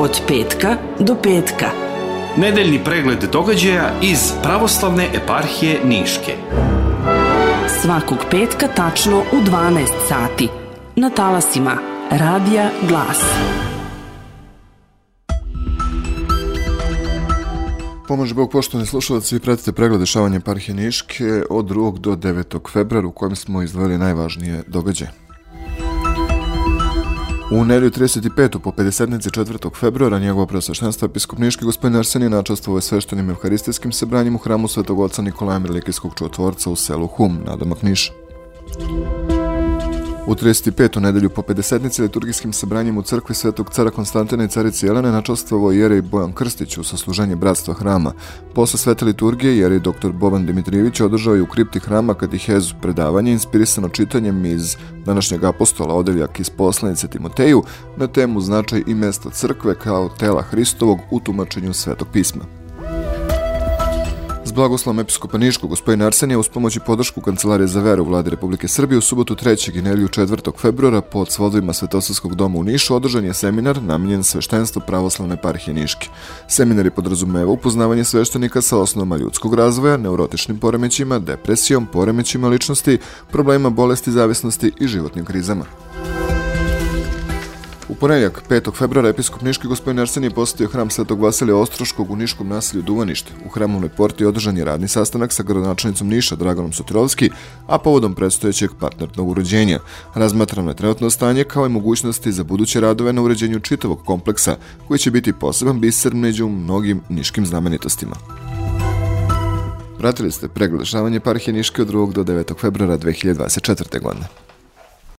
Od petka do petka. Nedeljni pregled događaja iz pravoslavne eparhije Niške. Svakog petka tačno u 12 sati. Na talasima Radija Glas. Pomož Bog, poštovani slušalci, pratite pregled dešavanja eparhije Niške od 2. do 9. februara u kojem smo izdvojili najvažnije događaje. U nedelju 35. po 50. 4. februara njegovo preosveštenstvo episkop Niški gospodin Arsenije načastvovao je sveštenim evharistijskim sebranjem u hramu Svetog oca Nikolaja Mirlikijskog čudotvorca u selu Hum, nadomak Niša. U 35. nedelju po 50. liturgijskim sabranjem u crkvi Svetog cara Konstantina i carice Jelene načastvovao jerej Bojan Krstić u sasluženje bratstva hrama. Posle svete liturgije jerej dr. Boban Dimitrijević održao je u kripti hrama katehezu predavanje inspirisano čitanjem iz današnjeg apostola odeljak iz poslanice Timoteju na temu značaj i mesto crkve kao tela Hristovog u tumačenju svetog pisma. Blagoslovom episkopa Niškog gospodina Arsenija uz pomoć i podršku Kancelarije za veru vlade Republike Srbije u subotu 3. i nelju 4. februara pod svodovima Svetosavskog doma u Nišu održan je seminar namenjen sveštenstvu pravoslavne parhije Niške. Seminar je podrazumeva upoznavanje sveštenika sa osnovama ljudskog razvoja, neurotičnim poremećima, depresijom, poremećima ličnosti, problema bolesti, zavisnosti i životnim krizama. U ponedjak, 5. februara, episkop Niški gospodin Arsenije posetio hram Svetog Vasilija Ostroškog u Niškom naselju Duvanište. U hramovnoj porti održan je radni sastanak sa gradonačelnicom Niša Draganom Sotirovski, a povodom predstojećeg partnernog uređenja. Razmatrano je trenutno stanje kao i mogućnosti za buduće radove na uređenju čitavog kompleksa, koji će biti poseban biser među mnogim niškim znamenitostima. Pratili ste pregled parhije Niške od 2. do 9. februara 2024. godine.